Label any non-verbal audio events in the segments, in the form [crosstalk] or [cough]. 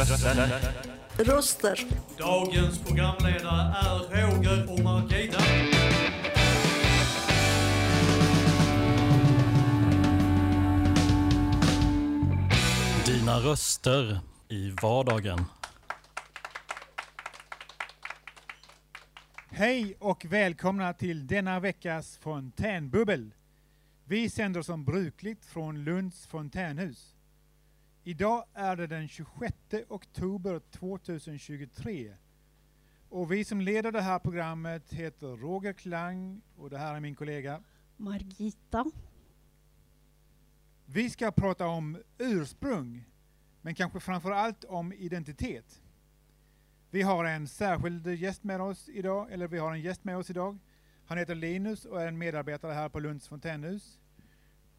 Röster. Dagens programledare är Roger och Margita. Dina röster i vardagen. Hej och välkomna till denna veckas fontänbubbel. Vi sänder som brukligt från Lunds fontänhus. Idag är det den 26 oktober 2023. Och vi som leder det här programmet heter Roger Klang och det här är min kollega. Margita. Vi ska prata om ursprung, men kanske framför allt om identitet. Vi har en särskild gäst med oss idag, eller vi har en gäst med oss idag. Han heter Linus och är en medarbetare här på Lunds fontänhus.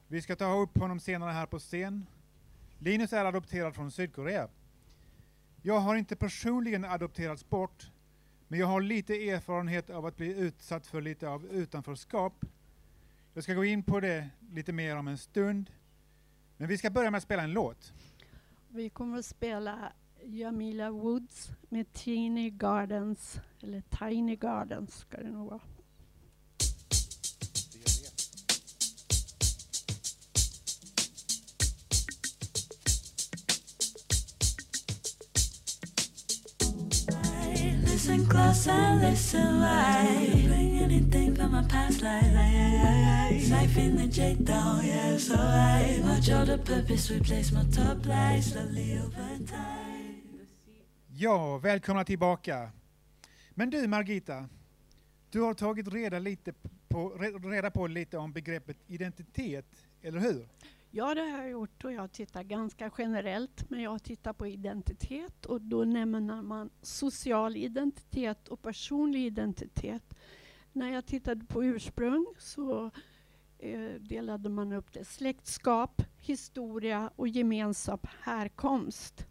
Vi ska ta upp honom senare här på scen. Linus är adopterad från Sydkorea. Jag har inte personligen adopterats bort, men jag har lite erfarenhet av att bli utsatt för lite av utanförskap. Jag ska gå in på det lite mer om en stund. Men vi ska börja med att spela en låt. Vi kommer att spela Jamila Woods med Tiny Gardens, eller Tiny Gardens ska det nog vara. Listen close and listen right. Bring anything from my past life. Life in the Jade down, yeah, it's alright. Watch all the purpose replace my top light slowly over time. Ja, välkomna tillbaka. Men du Margita, du har tagit reda, lite på, reda på lite om begreppet identitet, eller hur? Ja, det har jag gjort och jag tittar ganska generellt, men jag tittar på identitet och då nämner man social identitet och personlig identitet. När jag tittade på ursprung så eh, delade man upp det släktskap, historia och gemensam härkomst.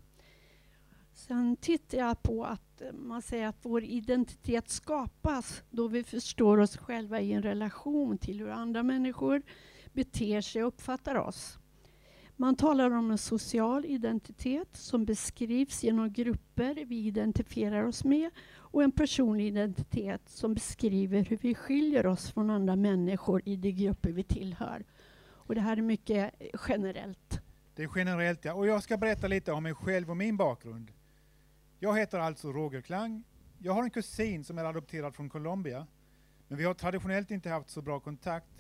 Sen tittar jag på att eh, man säger att vår identitet skapas då vi förstår oss själva i en relation till hur andra människor beter sig och uppfattar oss. Man talar om en social identitet som beskrivs genom grupper vi identifierar oss med och en personlig identitet som beskriver hur vi skiljer oss från andra människor i de grupper vi tillhör. Och det här är mycket generellt. Det är generellt ja. Och jag ska berätta lite om mig själv och min bakgrund. Jag heter alltså Roger Klang. Jag har en kusin som är adopterad från Colombia. Men vi har traditionellt inte haft så bra kontakt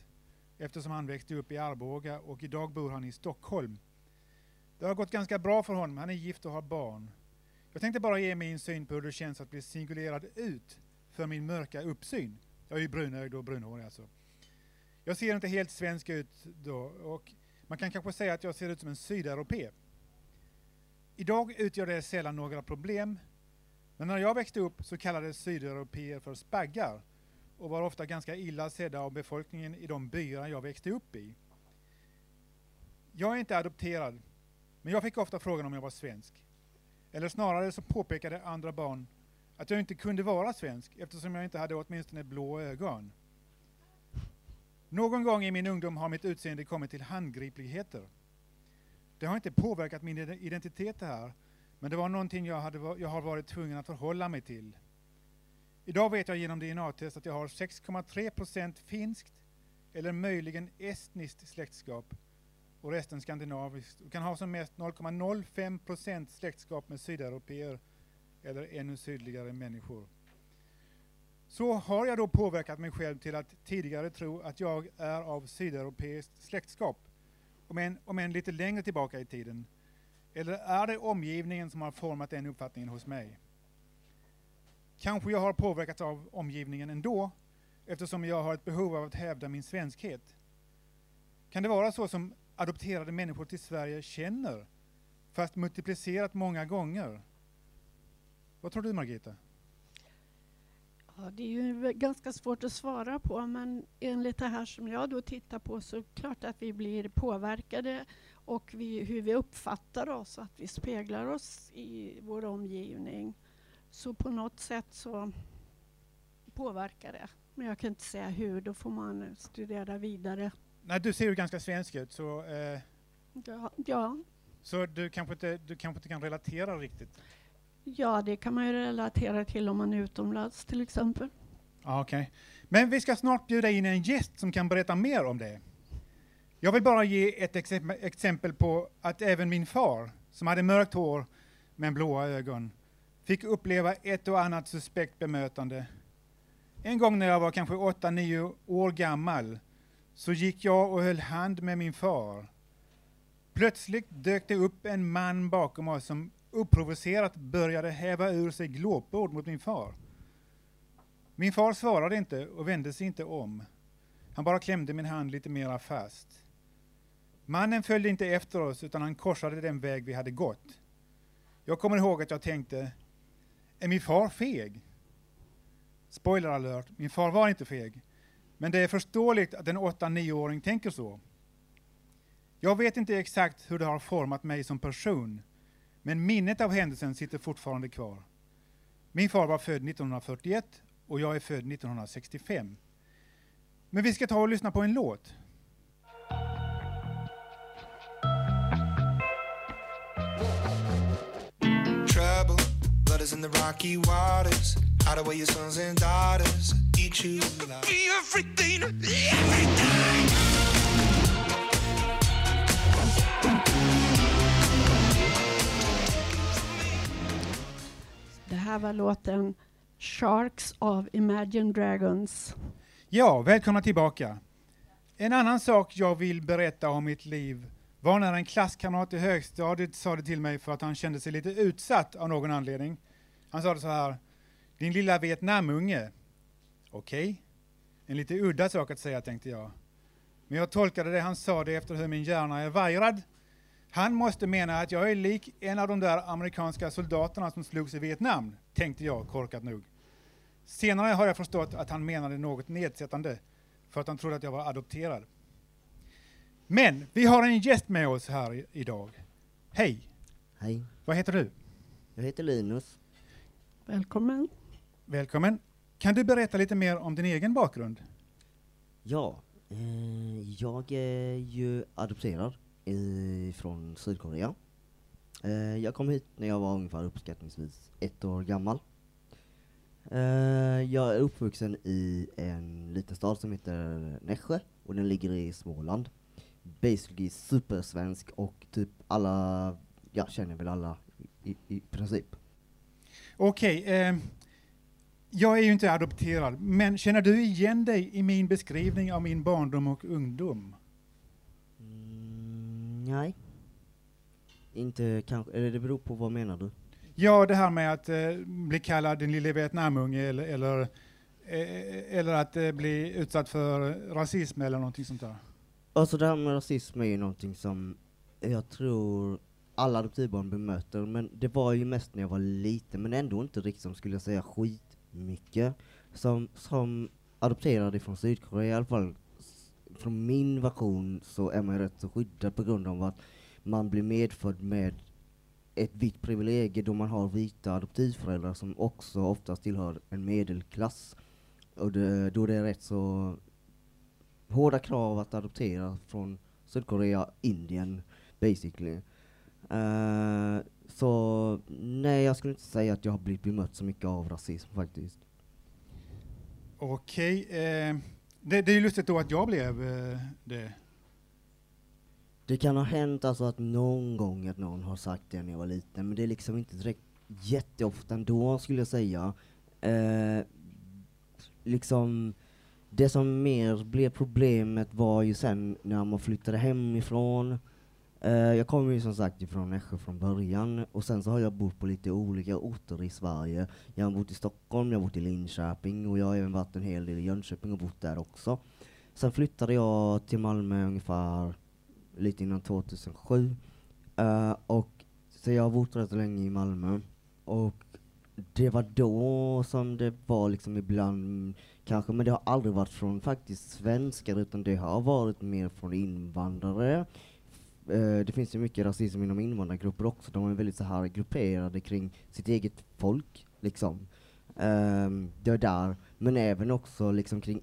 eftersom han växte upp i Arboga och idag bor han i Stockholm. Det har gått ganska bra för honom. Han är gift och har barn. Jag tänkte bara ge min syn på hur det känns att bli singulerad ut för min mörka uppsyn. Jag är ju brunögd och brunhårig alltså. Jag ser inte helt svensk ut då och man kan kanske säga att jag ser ut som en sydeuropé. Idag utgör det sällan några problem, men när jag växte upp så kallades sydeuropeer för spaggar och var ofta ganska illa sedda av befolkningen i de byar jag växte upp i. Jag är inte adopterad, men jag fick ofta frågan om jag var svensk. Eller snarare så påpekade andra barn att jag inte kunde vara svensk eftersom jag inte hade åtminstone blå ögon. Någon gång i min ungdom har mitt utseende kommit till handgripligheter. Det har inte påverkat min identitet det här, men det var någonting jag, hade, jag har varit tvungen att förhålla mig till. Idag vet jag genom DNA-test att jag har 6,3% finskt eller möjligen estniskt släktskap och resten skandinaviskt och kan ha som mest 0,05% släktskap med sydeuropeer eller ännu sydligare människor. Så har jag då påverkat mig själv till att tidigare tro att jag är av sydeuropeiskt släktskap, om än, om än lite längre tillbaka i tiden. Eller är det omgivningen som har format den uppfattningen hos mig? Kanske jag har påverkats av omgivningen ändå, eftersom jag har ett behov av att hävda min svenskhet. Kan det vara så som adopterade människor till Sverige känner, fast multiplicerat många gånger? Vad tror du Margita? Ja, det är ju ganska svårt att svara på, men enligt det här som jag då tittar på så är det klart att vi blir påverkade och vi, hur vi uppfattar oss, att vi speglar oss i vår omgivning. Så på något sätt så påverkar det. Men jag kan inte säga hur, då får man studera vidare. Nej, du ser ju ganska svensk ut, så, eh, Ja, ja, så du, kanske inte, du kanske inte kan relatera riktigt. ja, det kan man ju relatera till om man är utomlands till exempel. Okej. Men vi ska snart bjuda in en gäst som kan berätta mer om det. Jag vill bara ge ett exem- exempel på att även min far, som hade mörkt hår men blåa ögon, fick uppleva ett och annat suspekt bemötande. En gång när jag var kanske 8-9 år gammal så gick jag och höll hand med min far. Plötsligt dök det upp en man bakom oss som oprovocerat började häva ur sig glåpord mot min far. Min far svarade inte och vände sig inte om. Han bara klämde min hand lite mera fast. Mannen följde inte efter oss utan han korsade den väg vi hade gått. Jag kommer ihåg att jag tänkte, är min far feg? Spoiler alert, min far var inte feg. Men det är förståeligt att en 8-9-åring tänker så. Jag vet inte exakt hur det har format mig som person, men minnet av händelsen sitter fortfarande kvar. Min far var född 1941 och jag är född 1965. Men vi ska ta och lyssna på en låt. Is in the rocky waters. Out of where your sons and daughters eat you alive. Be everything, everything. Det här var låten Sharks av Imagine Dragons. Ja, välkomna tillbaka. En annan sak jag vill berätta om mitt liv var när en klasskamrat i högstadiet sa det till mig för att han kände sig lite utsatt av någon anledning. Han sa det så här, din lilla Vietnamunge. Okej, en lite udda sak att säga tänkte jag. Men jag tolkade det han sa det efter hur min hjärna är vajrad. Han måste mena att jag är lik en av de där amerikanska soldaterna som slogs i Vietnam, tänkte jag korkat nog. Senare har jag förstått att han menade något nedsättande för att han trodde att jag var adopterad. Men vi har en gäst med oss här idag. Hej, Hej, vad heter du? jag heter Linus. Välkommen. Välkommen. Kan du berätta lite mer om din egen bakgrund? Ja, eh, jag är ju adopterad eh, från Sydkorea. Eh, jag kom hit när jag var ungefär uppskattningsvis ett år gammal. Eh, jag är uppvuxen i en liten stad som heter Nässjö och den ligger i Småland. Basically supersvensk och typ alla, jag känner väl alla i, i princip. Okej, eh, jag är ju inte adopterad, men känner du igen dig i min beskrivning av min barndom och ungdom? Mm, nej. Inte kanske, eller det beror på vad menar du? Ja, det här med att eh, bli kallad den lille Vietnamunge eller, eller, eh, eller att eh, bli utsatt för rasism eller någonting sånt där. Alltså det här med rasism är ju någonting som jag tror alla adoptivbarn bemöter, men det var ju mest när jag var liten, men ändå inte riktigt som skulle jag säga skitmycket. Som, som adopterad från Sydkorea i alla fall, från min version så är man ju rätt så skyddad på grund av att man blir medfödd med ett vitt privilegium då man har vita adoptivföräldrar som också oftast tillhör en medelklass. Och det, då det är rätt så hårda krav att adoptera från Sydkorea, Indien, basically. Eh, så nej, jag skulle inte säga att jag har blivit bemött så mycket av rasism faktiskt. Okej, eh, det, det är ju lustigt då att jag blev eh, det. Det kan ha hänt alltså att någon gång att någon har sagt det när jag var liten, men det är liksom inte direkt jätteofta ändå skulle jag säga. Eh, liksom, det som mer blev problemet var ju sen när man flyttade hemifrån. Uh, jag kommer ju som sagt ifrån Nässjö från början, och sen så har jag bott på lite olika orter i Sverige. Jag har bott i Stockholm, jag har bott i Linköping, och jag har även varit en hel del i Jönköping och bott där också. Sen flyttade jag till Malmö ungefär lite innan 2007. Uh, eh, och, så jag har bott rätt länge i Malmö. Och det var då som det var liksom ibland, kanske, men det har aldrig varit från faktiskt svenskar, utan det har varit mer från invandrare. Eh, det finns ju mycket rasism inom invandrargrupper också, de är väldigt så här grupperade kring sitt eget folk, liksom. Ehm, det är där, men även också liksom kring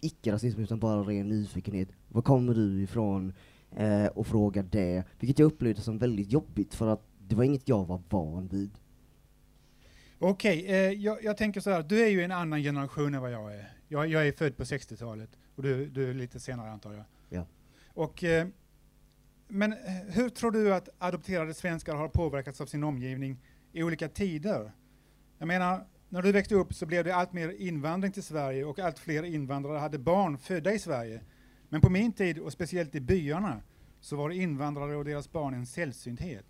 icke-rasism utan bara ren nyfikenhet. Var kommer du ifrån? Eh, och fråga det. Vilket jag upplevde som väldigt jobbigt för att det var inget jag var van vid. Okej, eh, jag, jag tänker så här, du är ju en annan generation än vad jag är. Jag, jag är född på 60-talet och du, du är lite senare antar jag. Ja. Och, eh, men eh, hur tror du att adopterade svenskar har påverkats av sin omgivning i olika tider? Jag menar, när du växte upp så blev det allt mer invandring till Sverige och allt fler invandrare hade barn födda i Sverige. Men på min tid, och speciellt i byarna, så var invandrare och deras barn en sällsynthet.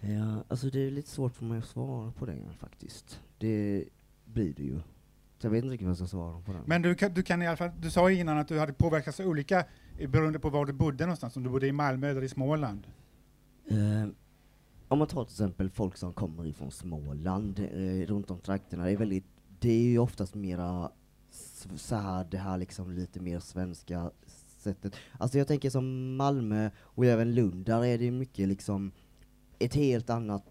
Ja, alltså det är lite svårt för mig att svara på det faktiskt. Det blir det ju. Så jag vet inte riktigt vad jag ska svara på den. Men du kan, du kan i alla fall, du sa innan att du hade påverkats olika eh, Eh, beroende på var du bodde någonstans, om du bodde i Malmö eller i Småland. Eh, om man tar till exempel folk som kommer ifrån Småland, eh, runt om trakterna, det är väldigt, det är ju oftast mera så här, det här liksom lite mer svenska sättet. Alltså jag tänker som Malmö och även Lund, där är det mycket liksom ett helt annat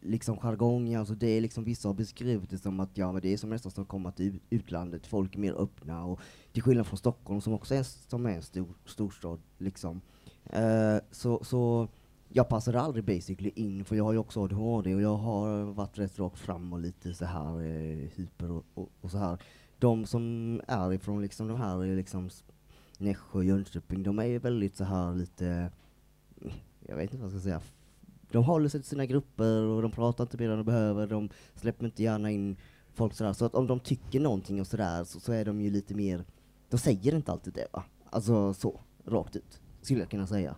liksom jargong, alltså det är liksom vissa har beskrivit det som att ja men det är som nästan som att komma till utlandet, folk är mer öppna och till skillnad från Stockholm som också är, som är en stor, storstad liksom. Eh, så, så jag passade aldrig basically in för jag har ju också ADHD och jag har varit rätt rakt fram och lite så här eh, hyper och, och, och så här. De som är ifrån liksom de här eh, liksom Nässjö och Jönköping, de är ju väldigt så här lite, jag vet inte vad jag ska säga, de håller sig till sina grupper och de pratar inte mer än de behöver, de släpper inte gärna in folk sådär. Så att om de tycker någonting och sådär så, så är de ju lite mer, de säger inte alltid det va? Alltså så, rakt ut, skulle jag kunna säga.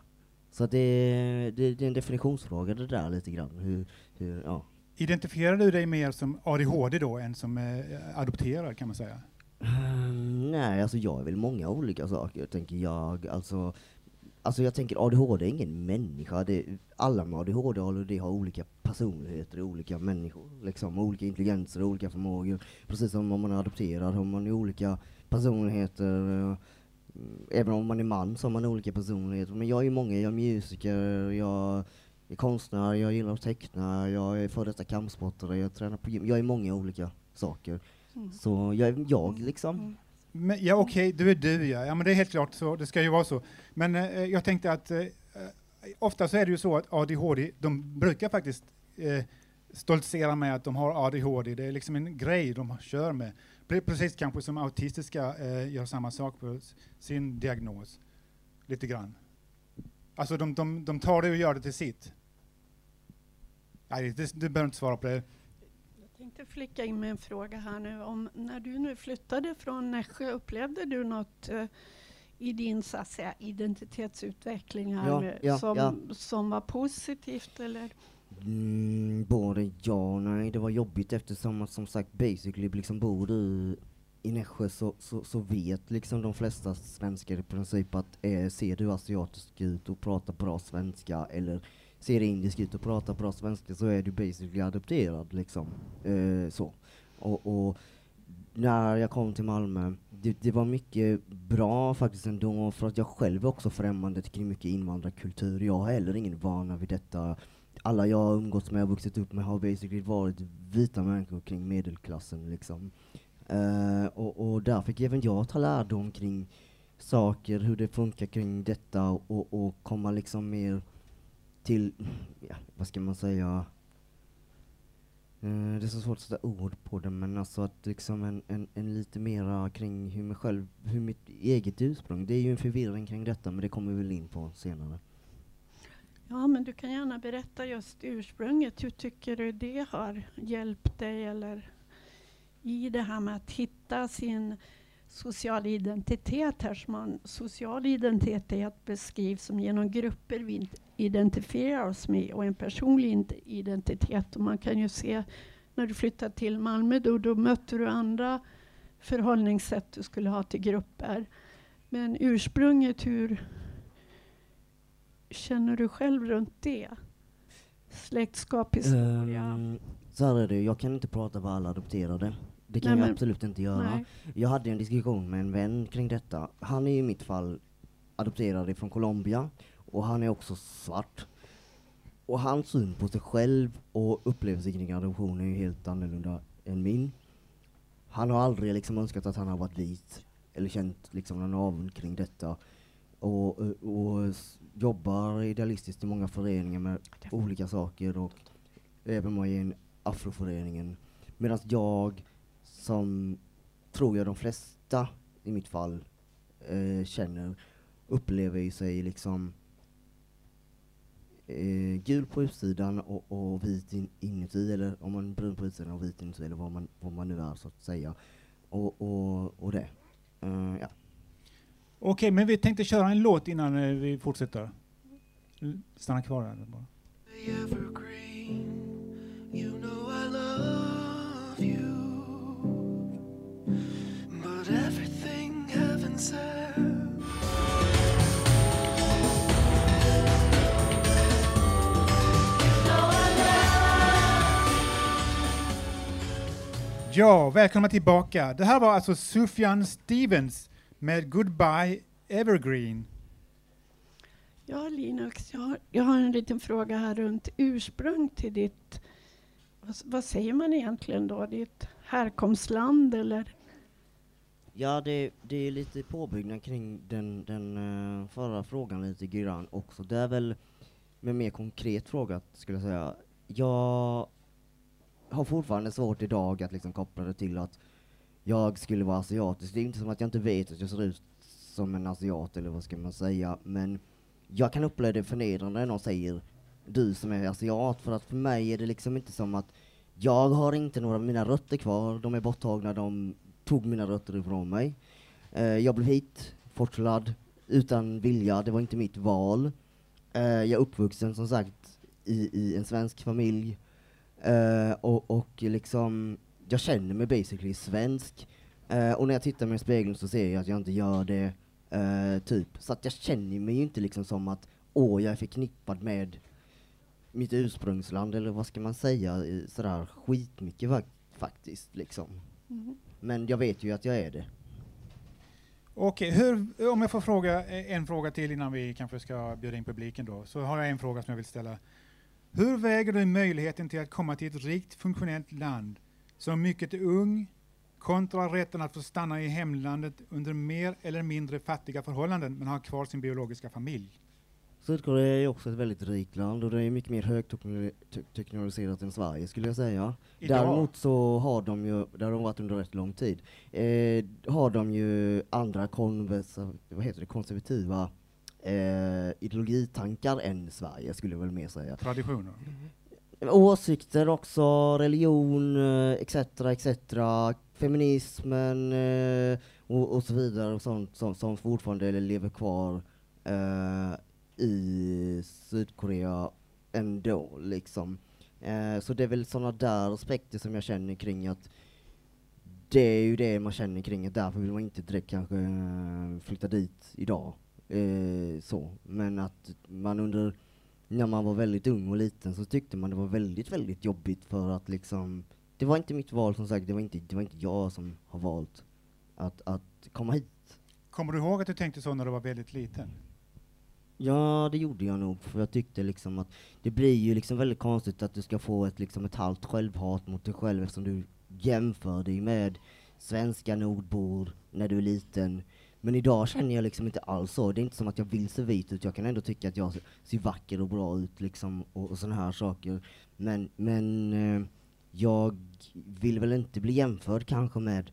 Så att det, det, det är en definitionsfråga det där lite grann. Hur, hur, ja. Identifierar du dig mer som ADHD då än som eh, adopterad kan man säga? Ehm, nej, alltså jag är väl många olika saker, tänker jag. Alltså, alltså jag tänker ADHD är ingen människa. Det, alla med ADHD och ADHD har olika personligheter, olika människor, liksom, olika intelligenser och olika förmågor. Precis som om man är adopterad har man ju olika personligheter. eh, Även om man är man så har man olika personligheter. Men jag är många, jag är musiker, jag är konstnär, jag gillar att teckna, jag är före detta kampsportare, jag tränar på gym. Jag är många olika saker. Mm. Så jag är jag liksom. Men, ja okej, du är du ja. ja. men det är helt klart så, det ska ju vara så. Men eh, eh jag tänkte att eh, eh, ofta så är det ju så att ADHD, de brukar faktiskt eh, stoltsera med att de har ADHD. Det är liksom en grej de kör med. Precis kanske som autistiska eh, gör samma sak på sin diagnos. Lite grann. Alltså de, de, de tar det och gör det till sitt. Nej, det, du behöver inte svara på det. Jag tänkte flicka in med en fråga här nu. Om, när du nu flyttade från Nässjö, upplevde du något eh, i din så att säga, identitetsutveckling här Ja, nu ja, som, ja. som var positivt? Eller? Mm, både ja och nej. Det var jobbigt eftersom att som sagt basically liksom bor du i Nässjö så, så, så vet liksom de flesta svenskar i princip att eh, ser du asiatisk ut och pratar bra svenska eller ser indisk ut och pratar bra svenska så är du basically adopterad liksom. Eh, så. Och, och när jag kom till Malmö, det, det var mycket bra faktiskt ändå för att jag själv är också främmande kring mycket invandrarkultur. Jag har heller ingen vana vid detta alla jag har umgåtts med och vuxit upp med har basically varit vita människor kring medelklassen liksom. Eh, och, och där fick även jag ta lärdom kring saker, hur det funkar kring detta och, och komma liksom mer till, ja, vad ska man säga, eh, det är så svårt att sätta ord på det men alltså att liksom en, en, en lite mera kring hur mig själv, hur mitt eget ursprung, det är ju en förvirring kring detta men det kommer vi väl in på senare. Ja, men du kan gärna berätta just ursprunget. Hur tycker du det har hjälpt dig eller i det här med att hitta sin social identitet här som man, social identitet beskrivs som genom grupper vi identifierar oss med och en personlig identitet. Och man kan ju se när du flyttade till Malmö då, då mötte du andra förhållningssätt du skulle ha till grupper. Men ursprunget, hur känner du själv runt det? Släktskap, historia? Ehm, så här är det, jag kan inte prata för alla adopterade. Det kan Nej, jag men- absolut inte göra. Nej. Jag hade en diskussion med en vän kring detta. Han är i mitt fall adopterad från Colombia och han är också svart. Och hans syn på sig själv och upplevelse kring adoption är ju helt annorlunda än min. han har aldrig liksom önskat att han har varit vit, eller känt liksom någon avund kring detta. Och, och, s- jobbar idealistiskt i många föreningar med olika saker och även med i en afroföreningen. Medan jag, som tror jag de flesta i mitt fall eh, känner, upplever ju sig liksom eh, gul på utsidan och, och vit in, inuti, eller om man är brun på utsidan och vit inuti, eller vad man, vad man nu är så att säga. Och, och, och det. Eh, ja. Okej, men vi tänkte köra en låt innan eh, vi fortsätter. Stanna kvar där bara. Ja, välkomna tillbaka. Det här var alltså Sufjan Stevens med Goodbye Evergreen. Ja, Linux, jag har, jag har en liten fråga här runt ursprung till ditt, vad, vad säger man egentligen då, ditt härkomstland eller? Ja, det, det är lite påbyggnad kring den, den uh, förra frågan lite grann också. Det är väl med mer konkret fråga skulle jag säga. Jag har fortfarande svårt idag att liksom koppla det till att jag skulle vara asiatisk. Det är inte som att jag inte vet att jag ser ut som en asiat eller vad ska man säga, men jag kan uppleva det förnedrande när någon säger du som är asiat, för att för mig är det liksom inte som att jag har inte några av mina rötter kvar, de är borttagna, de tog mina rötter ifrån mig. Eh, jag blev hit, forslad, utan vilja, det var inte mitt val. Eh, jag är uppvuxen som sagt i, i en svensk familj, eh, och, och liksom, jag känner mig basically svensk. Eh, och när jag tittar mig i spegeln så ser jag att jag inte gör det, eh, typ. Så att jag känner mig ju inte liksom som att, åh, jag är förknippad med mitt ursprungsland, eller vad ska man säga, eh, sådär skitmycket faktiskt, liksom. Mm. Men jag vet ju att jag är det. Okej, hur, om jag får fråga eh, en fråga till innan vi kanske ska bjuda in publiken då, så har jag en fråga som jag vill ställa. Hur väger du möjligheten till att komma till ett rikt funktionellt land som mycket ung kontra rätten att få stanna i hemlandet under mer eller mindre fattiga förhållanden men ha kvar sin biologiska familj? Sydkorea är ju också ett väldigt rikt land och det är mycket mer högteknologiserat än Sverige skulle jag säga. Idag. Däremot så har de ju, det har de varit under rätt lång tid, eh, har de ju andra konversa, vad heter det, konservativa eh, ideologitankar än Sverige skulle jag väl mer säga. Traditioner. Åsikter också, religion, eh, etc, etc, feminismen eh, och, och så vidare och sånt som, som fortfarande lever kvar eh, i Sydkorea ändå liksom. Eh, så det är väl sådana där aspekter som jag känner kring att det är ju det man känner kring att därför vill man inte direkt kanske eh, flytta dit idag. Eh, så. Men att man under när man var väldigt ung och liten så tyckte man det var väldigt, väldigt jobbigt för att liksom, det var inte mitt val som sagt, det var inte, det var inte jag som har valt att, att komma hit. Kommer du ihåg att du tänkte så när du var väldigt liten? Ja, det gjorde jag nog, för jag tyckte liksom att det blir ju liksom väldigt konstigt att du ska få ett, liksom ett halvt självhat mot dig själv eftersom du jämför dig med svenska nordbor när du är liten. Men idag känner jag liksom inte alls så. Det är inte som att jag vill se vit ut, jag kan ändå tycka att jag ser- vacker och bra ut liksom och, och sådana här saker. Men, men eh, jag vill väl inte bli jämförd kanske med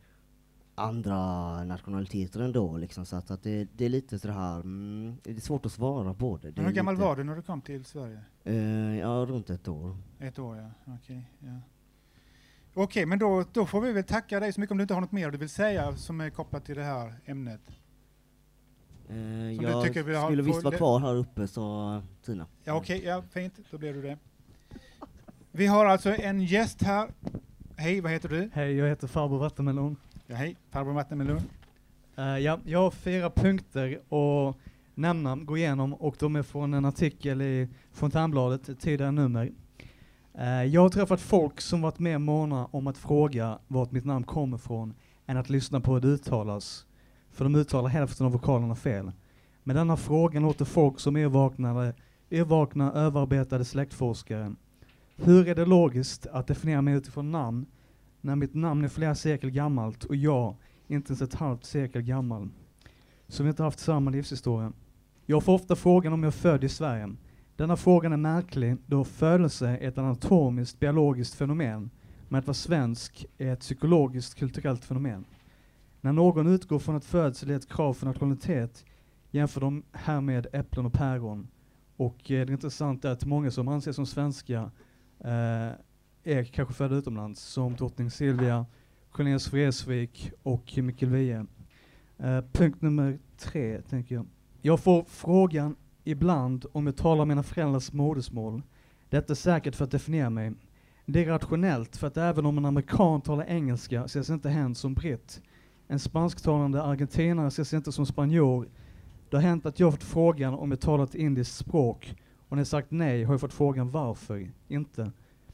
andra nationaliteter ändå liksom, så att, att det, det är lite så här, mm, det är svårt att svara på det. det hur gammal lite, var du när du kom till Sverige? Eh, ja, runt ett år. Ett år, ja. Okej, ja. Okej, men då, då får vi väl tacka dig så mycket om du inte har något mer du vill säga som är kopplat till det här ämnet. Eh, du jag tycker vi har- skulle visst vara kvar här uppe, sa Tina. Ja, okej, ja, fint. Då blir du det. Vi har alltså en gäst här. Hej, vad heter du? Hej, jag heter farbror Vattenmelon. Ja, hej, farbror Vattenmelon. Eh, ja, jag har fyra punkter att nämna, gå igenom och de är från en artikel i Fontänbladet, tidigare nummer. Uh, jag har träffat folk som varit mer måna om att fråga vart mitt namn kommer ifrån än att lyssna på hur det uttalas. För de uttalar hälften av vokalerna fel. Med denna frågan låter folk som yrvaknade, yrvakna, överarbetade släktforskare. Hur är det logiskt att definiera mig utifrån namn när mitt namn är flera sekel gammalt och jag inte ens ett halvt sekel gammal. Så vi inte haft samma livshistoria. Jag får ofta frågan om jag är född i Sverige. Denna frågan är märklig då födelse är ett anatomiskt biologiskt fenomen, men att vara svensk är ett psykologiskt kulturellt fenomen. När någon utgår från att födsel är ett krav för nationalitet jämför de härmed äpplen och päron. Och eh, det intressanta är att många som anses som svenska eh, är kanske födda utomlands, som drottning Silvia, Cornelis Vreeswijk och Mikkel Wiehe. Uh, punkt nummer tre, tänker jag. Jag får frågan ibland om jag talar mina föräldrars modersmål. Detta är säkert för att definiera mig. Det är rationellt, för att även om en amerikan talar engelska ses inte hen som britt. En spansktalande argentinare ses inte som spanjor. Det har hänt att jag fått frågan om jag talar ett indiskt språk, och när jag sagt nej har jag fått frågan varför inte.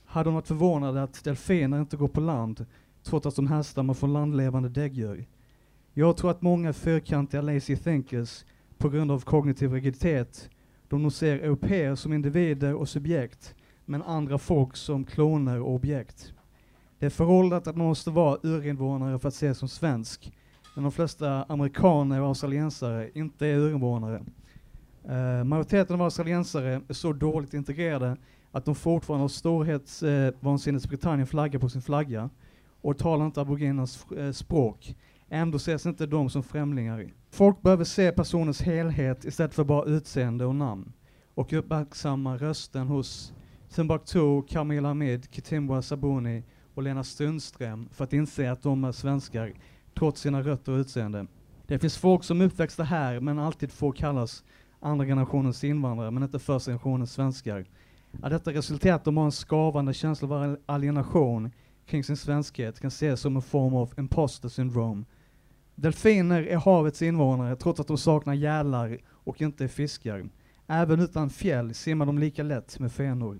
Hade hon varit förvånad att delfiner inte går på land, trots att de härstammar från landlevande däggdjur. Jag tror att många fyrkantiga lazy thinkers, på grund av kognitiv rigiditet, de nog ser europeer som individer och subjekt, men andra folk som kloner och objekt. Det är föråldrat att man måste vara urinvånare för att ses som svensk, men de flesta amerikaner och australiensare inte är urinvånare. Uh, majoriteten av australiensare är så dåligt integrerade att de fortfarande har storhetsvansinnets eh, Britannien flagga på sin flagga och talar inte aboriginernas eh, språk. Ändå ses inte de som främlingar. Folk behöver se personens helhet istället för bara utseende och namn och uppmärksamma rösten hos Timbuktu, Camilla Hamid, Kitimbwa Sabuni och Lena Sundström för att inse att de är svenskar trots sina rötter och utseende. Det finns folk som uppväxta här men alltid får kallas andra generationens invandrare men inte första generationens svenskar. Att detta resulterat att de har en skavande känsla av alienation kring sin svenskhet kan ses som en form av imposter syndrome. Delfiner är havets invånare trots att de saknar gälar och inte är fiskar. Även utan fjäll simmar de lika lätt med fenor.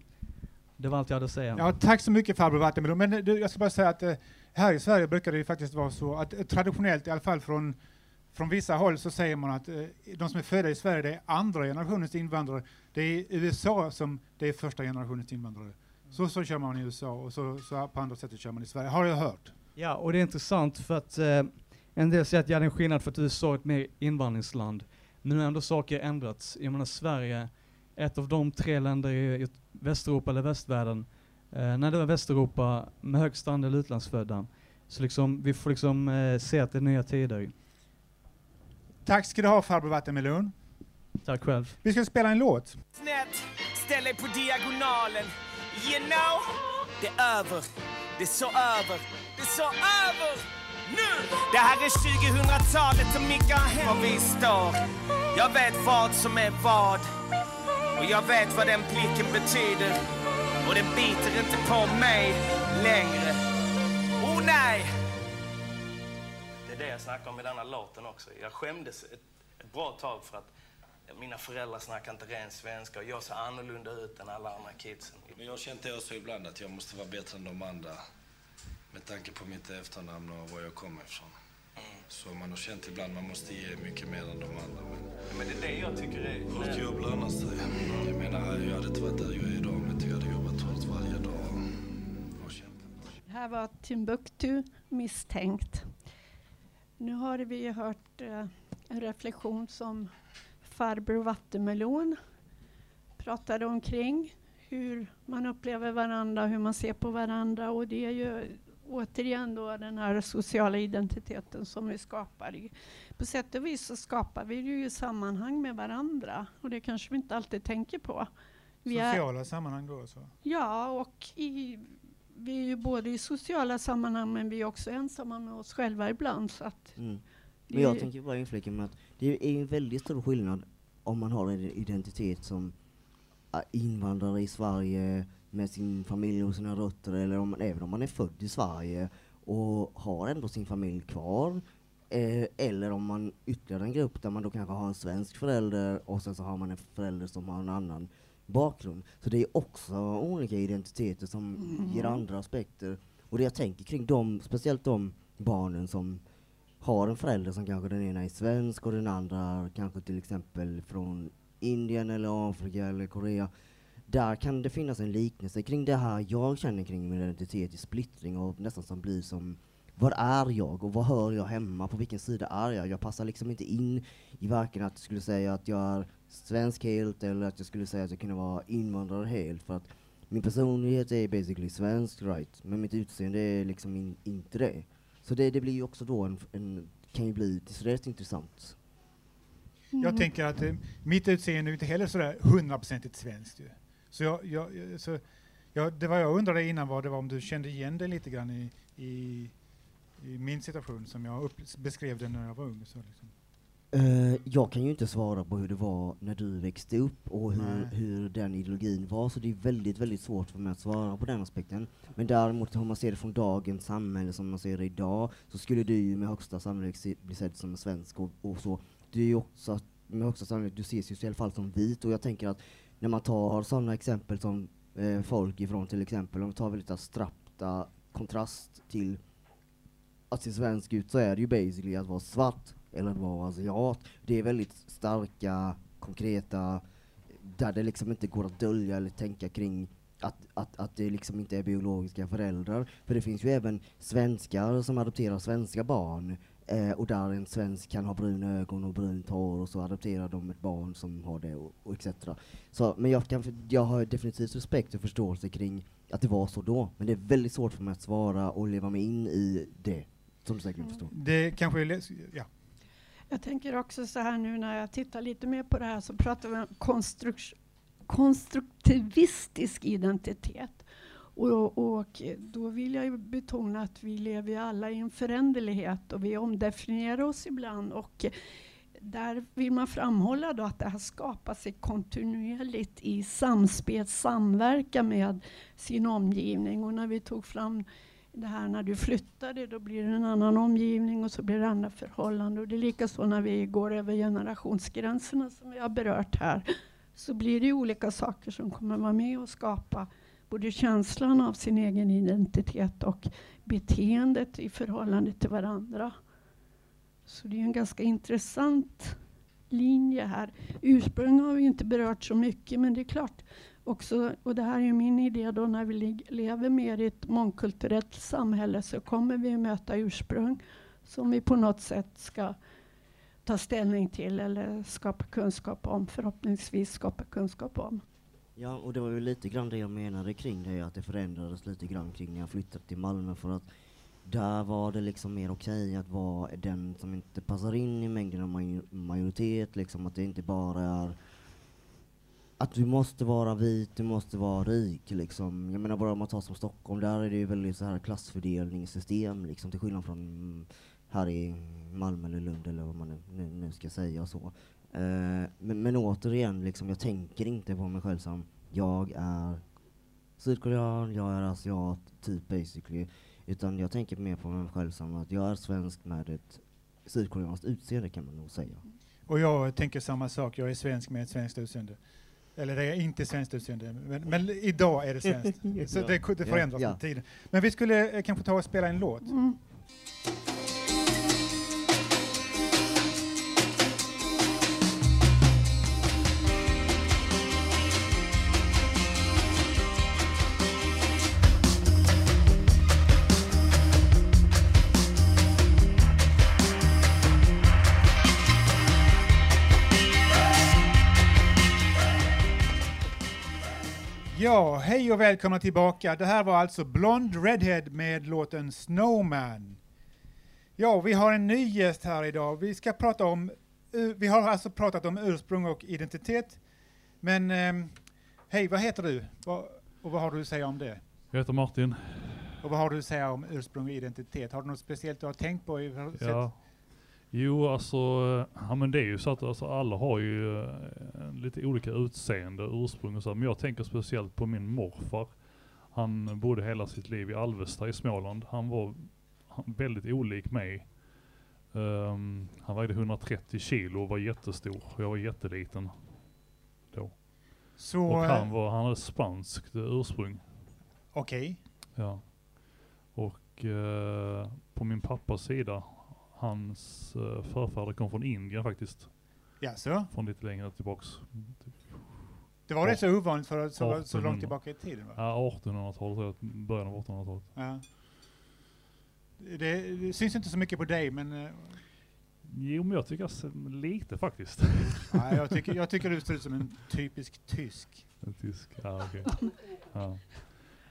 Det var allt jag hade att säga. Ja, tack så mycket farbror Vattenmelon. Men eh, du, jag ska bara säga att eh, här i Sverige brukar det ju faktiskt vara så att eh, traditionellt, i alla fall från, från vissa håll, så säger man att eh, de som är födda i Sverige, det är andra generationens invandrare. Det är i USA som det är första generationens invandrare. Så, så kör man i USA och så, så på andra sättet kör man i Sverige, har jag hört. Ja, och det är intressant för att eh, en del säger att ja, det är en skillnad för att USA är ett mer invandringsland. Men nu har ändå saker ändrats. Jag menar Sverige, ett av de tre länder i Västeuropa eller västvärlden, eh, när det var Västeuropa med högst andel utlandsfödda. Så liksom, vi får liksom eh, se att det är nya tider. Tack ska du ha farbror Vattenmelon. Tack själv. Vi ska spela en låt. Snett, ställ dig på diagonalen. You know, det är över. Det är så över. Det är så över. Nu! Det här är 2000-talet och mycket har hänt. Var vi står. Jag vet vad som är vad. Och jag vet vad den blicken betyder. Och den biter inte på mig längre. Oh nej! Snackar om i denna låten också. Jag skämdes ett, ett bra tag för att mina föräldrar snackar inte ren svenska och jag ser annorlunda ut än alla andra kidsen. Men jag har känt det också ibland att jag måste vara bättre än de andra. Med tanke på mitt efternamn och var jag kommer ifrån. Mm. Så man har känt ibland man måste ge mycket mer än de andra. Men, men det är det jag tycker är... Hårt jobb lönar sig. Jag menar, jag hade inte varit där jag är idag om inte jag hade jobbat hårt varje dag. Och kämpat. Det här var Timbuktu misstänkt. Nu har vi hört eh, en reflektion som farbror Vattenmelon pratade omkring hur man upplever varandra, hur man ser på varandra och det är ju återigen då den här sociala identiteten som vi skapar. På sätt och vis så skapar vi ju sammanhang med varandra och det kanske vi inte alltid tänker på. Vi sociala är, sammanhang då? Så. Ja, och i, vi är ju både i sociala sammanhang men vi är också ensamma med oss själva ibland. Så mm. Men jag tänker bara inflika med att det är en väldigt stor skillnad om man har en identitet som invandrare i Sverige med sin familj och sina rötter eller om, även om man är född i Sverige och har ändå sin familj kvar eh, eller om man ytterligare en grupp där man då kanske har en svensk förälder och sen så har man en förälder som har en annan bakgrund. Så det är också olika identiteter som mm. ger andra aspekter. Och det jag tänker kring dem, speciellt de barnen som har en förälder som kanske den ena är svensk och den andra kanske till exempel från Indien eller Afrika eller Korea. där kan det finnas en liknelse kring det här jag känner kring min identitet i splittring och nästan som blir som vad är jag och vad hör jag hemma? På vilken sida är jag? Jag passar liksom inte in i varken att jag skulle säga att jag är svensk helt eller att jag skulle säga att jag kunde vara invandrare helt för att min personlighet är basically svensk right, men mitt utseende är liksom in, inte det. Så det, det blir ju också då en, en kan ju bli rätt intressant. Jag tänker att eh, mitt utseende är inte heller sådär hundraprocentigt svenskt. Ju. Så, jag, jag, så jag, det var jag undrade innan var det var om du kände igen dig lite grann i, i, i min situation som jag beskrev den när jag var ung. Så liksom. Eh, jag kan ju inte svara på hur det var när du växte upp och hur, hur den ideologin var, så det är väldigt, väldigt svårt för mig att svara på den aspekten. Men däremot om man ser det från dagens samhälle som man ser det idag, så skulle du ju med högsta sannolikhet bli sedd som svensk och, och så. Du är ju också, med högsta sannolikhet, du ses ju i alla fall som vit, och jag tänker att när man tar sådana exempel som eh, folk ifrån till exempel, om vi tar väldigt abstrakta kontrast till att se svensk ut så är det ju basically att vara svart eller att vara asiat. Det är väldigt starka, konkreta, där det liksom inte går att dölja eller tänka kring att, att, att det liksom inte är biologiska föräldrar. För det finns ju även svenskar som adopterar svenska barn eh, och där en svensk kan ha bruna ögon och brunt hår och så adopterar de ett barn som har det och, och etc. Så, men jag, kan, jag har definitivt respekt och förståelse kring att det var så då, men det är väldigt svårt för mig att svara och leva mig in i det, som du säkert förstår. Det kanske är ja. Jag tänker också så här nu när jag tittar lite mer på det här så pratar vi om konstruk- konstruktivistisk identitet. Och, och då vill jag ju betona att vi lever ju alla i en föränderlighet och vi omdefinierar oss ibland. Och där vill man framhålla då att det här skapar sig kontinuerligt i samspel, samverkan med sin omgivning. Och när vi tog fram det här när du flyttade, då blir det en annan omgivning och så blir det andra förhållanden. Och det är likaså när vi går över generationsgränserna som vi har berört här. Så blir det olika saker som kommer vara med och skapa både känslan av sin egen identitet och beteendet i förhållande till varandra. Så det är en ganska intressant linje här. Ursprung har vi inte berört så mycket, men det är klart också, och det här är ju min idé då, när vi lever mer i ett mångkulturellt samhälle så kommer vi möta ursprung som vi på något sätt ska ta ställning till eller skapa kunskap om, förhoppningsvis skapa kunskap om. Ja, och det var ju lite grann det jag menade kring det, att det förändrades lite grann kring när jag flyttade till Malmö för att där var det liksom mer okej att vara den som inte passar in i mängden av majoritet, liksom att det inte bara är att du måste vara vit, du måste vara rik liksom. Jag menar bara om man tar som Stockholm, där är det ju väldigt så här klassfördelningssystem liksom till skillnad från mm, här i Malmö eller Lund eller vad man nu, nu, nu ska säga och så. Eh, men, men återigen, liksom, jag tänker inte på mig själv som jag är sydkorean, jag är asiat, typ basically. Utan jag tänker mer på mig själv som att jag är svensk med ett sydkoreanskt utseende kan man nog säga. Och jag tänker samma sak, jag är svensk med ett svenskt utseende. Eller det är inte svenskt utseende, men, men idag är det svenskt. [laughs] Så det, det förändras Ja, med ja. tiden. Men vi skulle eh, kanske ta och spela en låt. Mm. Ja, hej och välkomna tillbaka. Det här var alltså Blond Redhead med låten Snowman. Ja, vi har en ny gäst här idag. Vi ska prata om, vi har alltså pratat om ursprung och identitet. Men ehm, hej, vad heter du? Och vad har du att säga om det? Jag heter Martin. Och vad har du att säga om ursprung och identitet? Har du något speciellt du har tänkt på? I, har Ja. Jo, alltså, eh, ja, men det är ju så att alltså, alla har ju eh, lite olika utseende, ursprung och så, men jag tänker speciellt på min morfar. Han bodde hela sitt liv i Alvesta i Småland. Han var väldigt olik mig. Ehm, han vägde 130 kilo och var jättestor. Jag var jätteliten då. Så, och eh, han, var, han hade spanskt eh, ursprung. Okej. Ja. Och eh, på min pappas sida, hans eh, förfäder kom från Indien faktiskt. Jaså? Från lite längre tillbaks. Typ Det var rätt så ovanligt för så, så 1800. långt tillbaka i tiden va? Ja, 1800-talet, tror jag, början av 1800-talet. Ja. Det, det syns inte så mycket på dig men eh, Jo, men jag tycker jag ser lite faktiskt. ja, jag, tycker, jag tycker du ser ut som en typisk tysk. En tysk, ja okej. [laughs] Ja.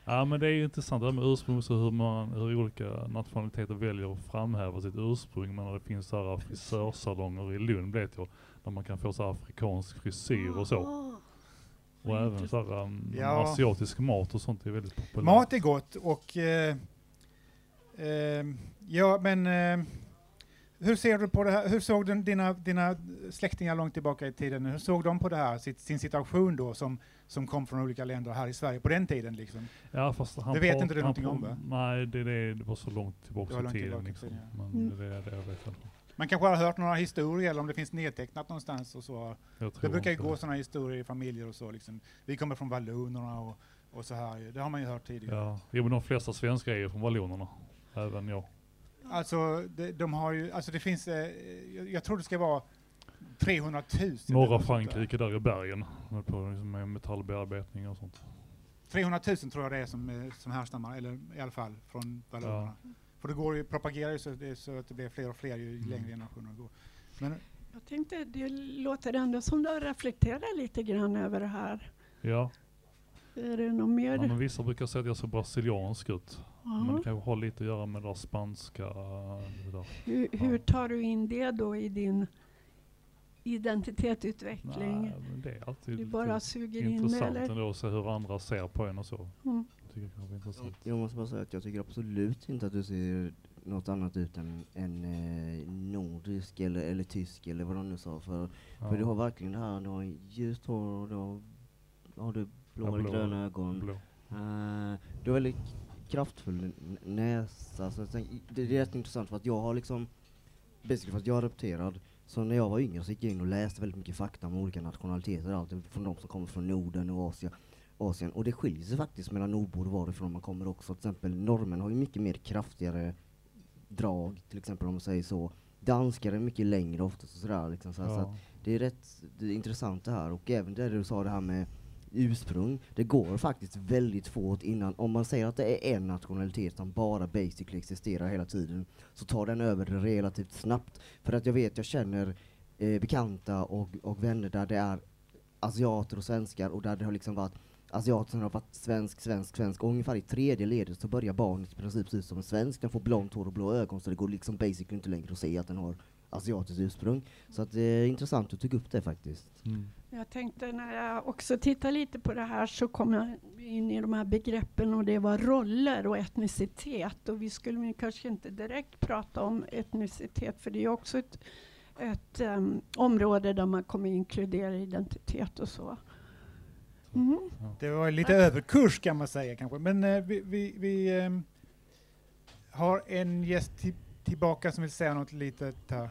Ja men det är ju intressant det här med ursprung, så hur, man, hur olika nationaliteter väljer att framhäva sitt ursprung. Men det finns så här frisörsalonger i Lund vet jag, där man kan få så här afrikansk frisyr och så. Och även så här, um, Ja. asiatisk mat och sånt är väldigt populärt. Mat är gott och eh, eh, ja men eh, hur ser du på det här? Hur såg den, dina, dina släktingar långt tillbaka i tiden, hur såg de på det här, sitt, sin situation då som, som kom från olika länder här i Sverige på den tiden liksom? Ja, fast han det vet inte du någonting om va? Nej, det, det, det var så långt Det tillbaka i tiden. Liksom. Men Mm. det det jag vet. Man kanske har hört några historier eller om det finns nedtecknat någonstans och så. Det brukar ju gå det. sådana historier i familjer och så liksom. Vi kommer från vallonerna och, och så här. Det har man ju hört tidigare. Ja, jo, men de flesta svenskar är ju från vallonerna. Även jag. Alltså, de, de har ju, alltså det finns, eh, jag, jag tror det ska vara 300 000. eller Norra. Frankrike där i bergen. På liksom med metallbearbetning och sånt. 300 000 tror jag det är som, eh, som härstammar, eller i alla fall från vallonerna. För det går ju, propagerar ju så, det, så att det blir fler och fler ju Mm. längre generationer går. Men Jag tänkte, det låter ändå som du reflekterar lite grann över det här. Ja. Är det något mer? ja, men vissa brukar säga att jag ser brasiliansk ut. Ja. Men det kanske har lite att göra med det där spanska. Det där. hur, hur tar du in det då i din identitetsutveckling? Nej, det är alltid Du bara suger in intressant eller? ändå att se hur andra ser på en och så. Mm. Tycker jag intressant. Jag måste bara säga att jag tycker absolut inte att du ser något annat ut än, än eh, nordisk eller, eller tysk eller vad de nu sa. För, Ja. för du har verkligen det här, du har ljust hår och du har, har du blå Ja, blå- gröna ögon. blå. Eh, du har väldigt kraftfull näsa. Så jag tänk, det, det är rätt intressant för att jag har liksom, basically för att jag är adopterad, så när jag var yngre så gick jag in och läste väldigt mycket fakta om olika nationaliteter, allt från de som kommer från Norden och Asien. Asien. Och det skiljer sig faktiskt mellan nordbor och varifrån man kommer också. Till exempel norrmän har ju mycket mer kraftigare drag, till exempel om man säger så. Danskar är mycket längre oftast och sådär liksom. Så, så Ja. att det är rätt det är intressant det här. Och även det du sa det här med ursprung. Det går faktiskt väldigt fort innan, om man säger att det är en nationalitet som bara basically existerar hela tiden, så tar den över det relativt snabbt. För att jag vet, jag känner eh, bekanta och, och vänner där det är asiater och svenskar och där det har liksom varit asiater som har varit svensk, svensk, svensk och ungefär i tredje ledet så börjar barnet i princip se ut som en svensk. Den får blont hår och blå ögon så det går liksom basically inte längre att se att den har asiatiskt ursprung. Så att det är intressant att du tog upp det faktiskt. Mm. Jag tänkte när jag också tittar lite på det här så kom jag in i de här begreppen och det var roller och etnicitet. Och vi skulle kanske inte direkt prata om etnicitet för det är också ett, ett em, område där man kommer inkludera identitet och så. Mm. Det var lite överkurs kan man säga kanske. Men eh, vi, vi, vi ehm, har en gäst ti- tillbaka som vill säga något litet här.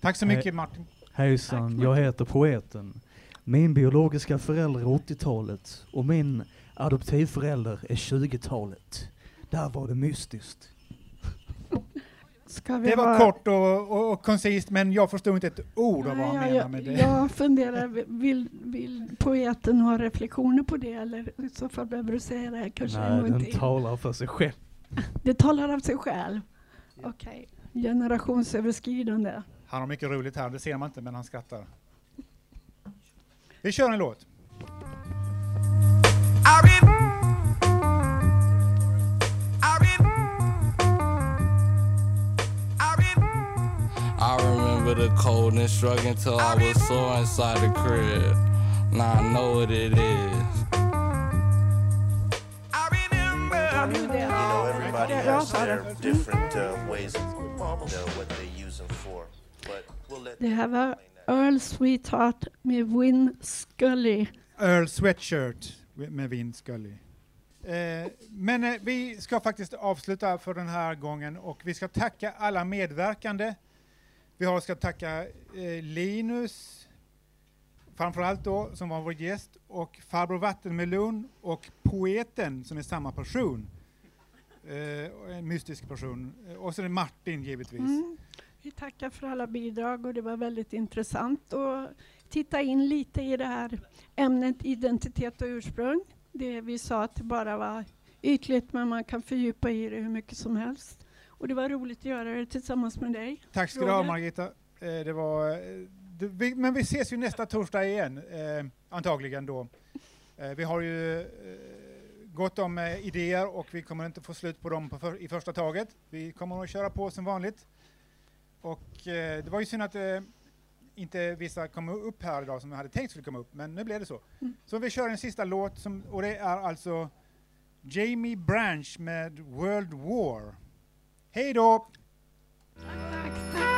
Tack så mycket Martin. Hejsan, jag heter Poeten. Min biologiska förälder är 80-talet och min adoptivförälder är 20-talet. Där var det mystiskt. Ska vi Det var vara- kort och, och, och koncist men jag förstod inte ett ord av vad han jag, med det. jag funderar, vill, vill poeten ha reflektioner på det eller i så fall behöver du säga det kanske Nej, den till. talar för sig själv. Det talar av sig själv? Okej. Generationsöverskridande. Han har mycket roligt här, det ser man inte men han skrattar. Vi kör en låt. I remember the cold and struggling till I was sore inside the crib. Now I know what it is. You know, everybody has their different uh, ways of you know, what they use them for. Det här var Earl Sweetheart med Win Scully. Earl Sweatshirt med Vin Scully. Eh, men eh, vi ska faktiskt avsluta för den här gången och vi ska tacka alla medverkande. Vi har ska tacka eh, Linus, framförallt då, som var vår gäst, och farbror Vattenmelon och poeten som är samma person. Eh, och en mystisk person. Eh, och så är det Martin givetvis. Mm. Vi tackar för alla bidrag och det var väldigt intressant att titta in lite i det här ämnet identitet och ursprung. Det vi sa att det bara var ytligt men man kan fördjupa i det hur mycket som helst. Och det var roligt att göra det tillsammans med dig. Tack ska du ha. Margita. Eh, Det var, eh, det, men vi ses ju nästa torsdag igen, eh, antagligen då. Vi har ju gott om idéer och vi kommer inte få slut på dem på för, i första taget. Vi kommer att köra på som vanligt. Och eh, det var ju synd att eh, inte vissa kom upp här idag som jag hade tänkt skulle komma upp, men nu blev det så. Mm. Så vi kör en sista låt som, och det är alltså Jamie Branch med World War. Hej då! Tack,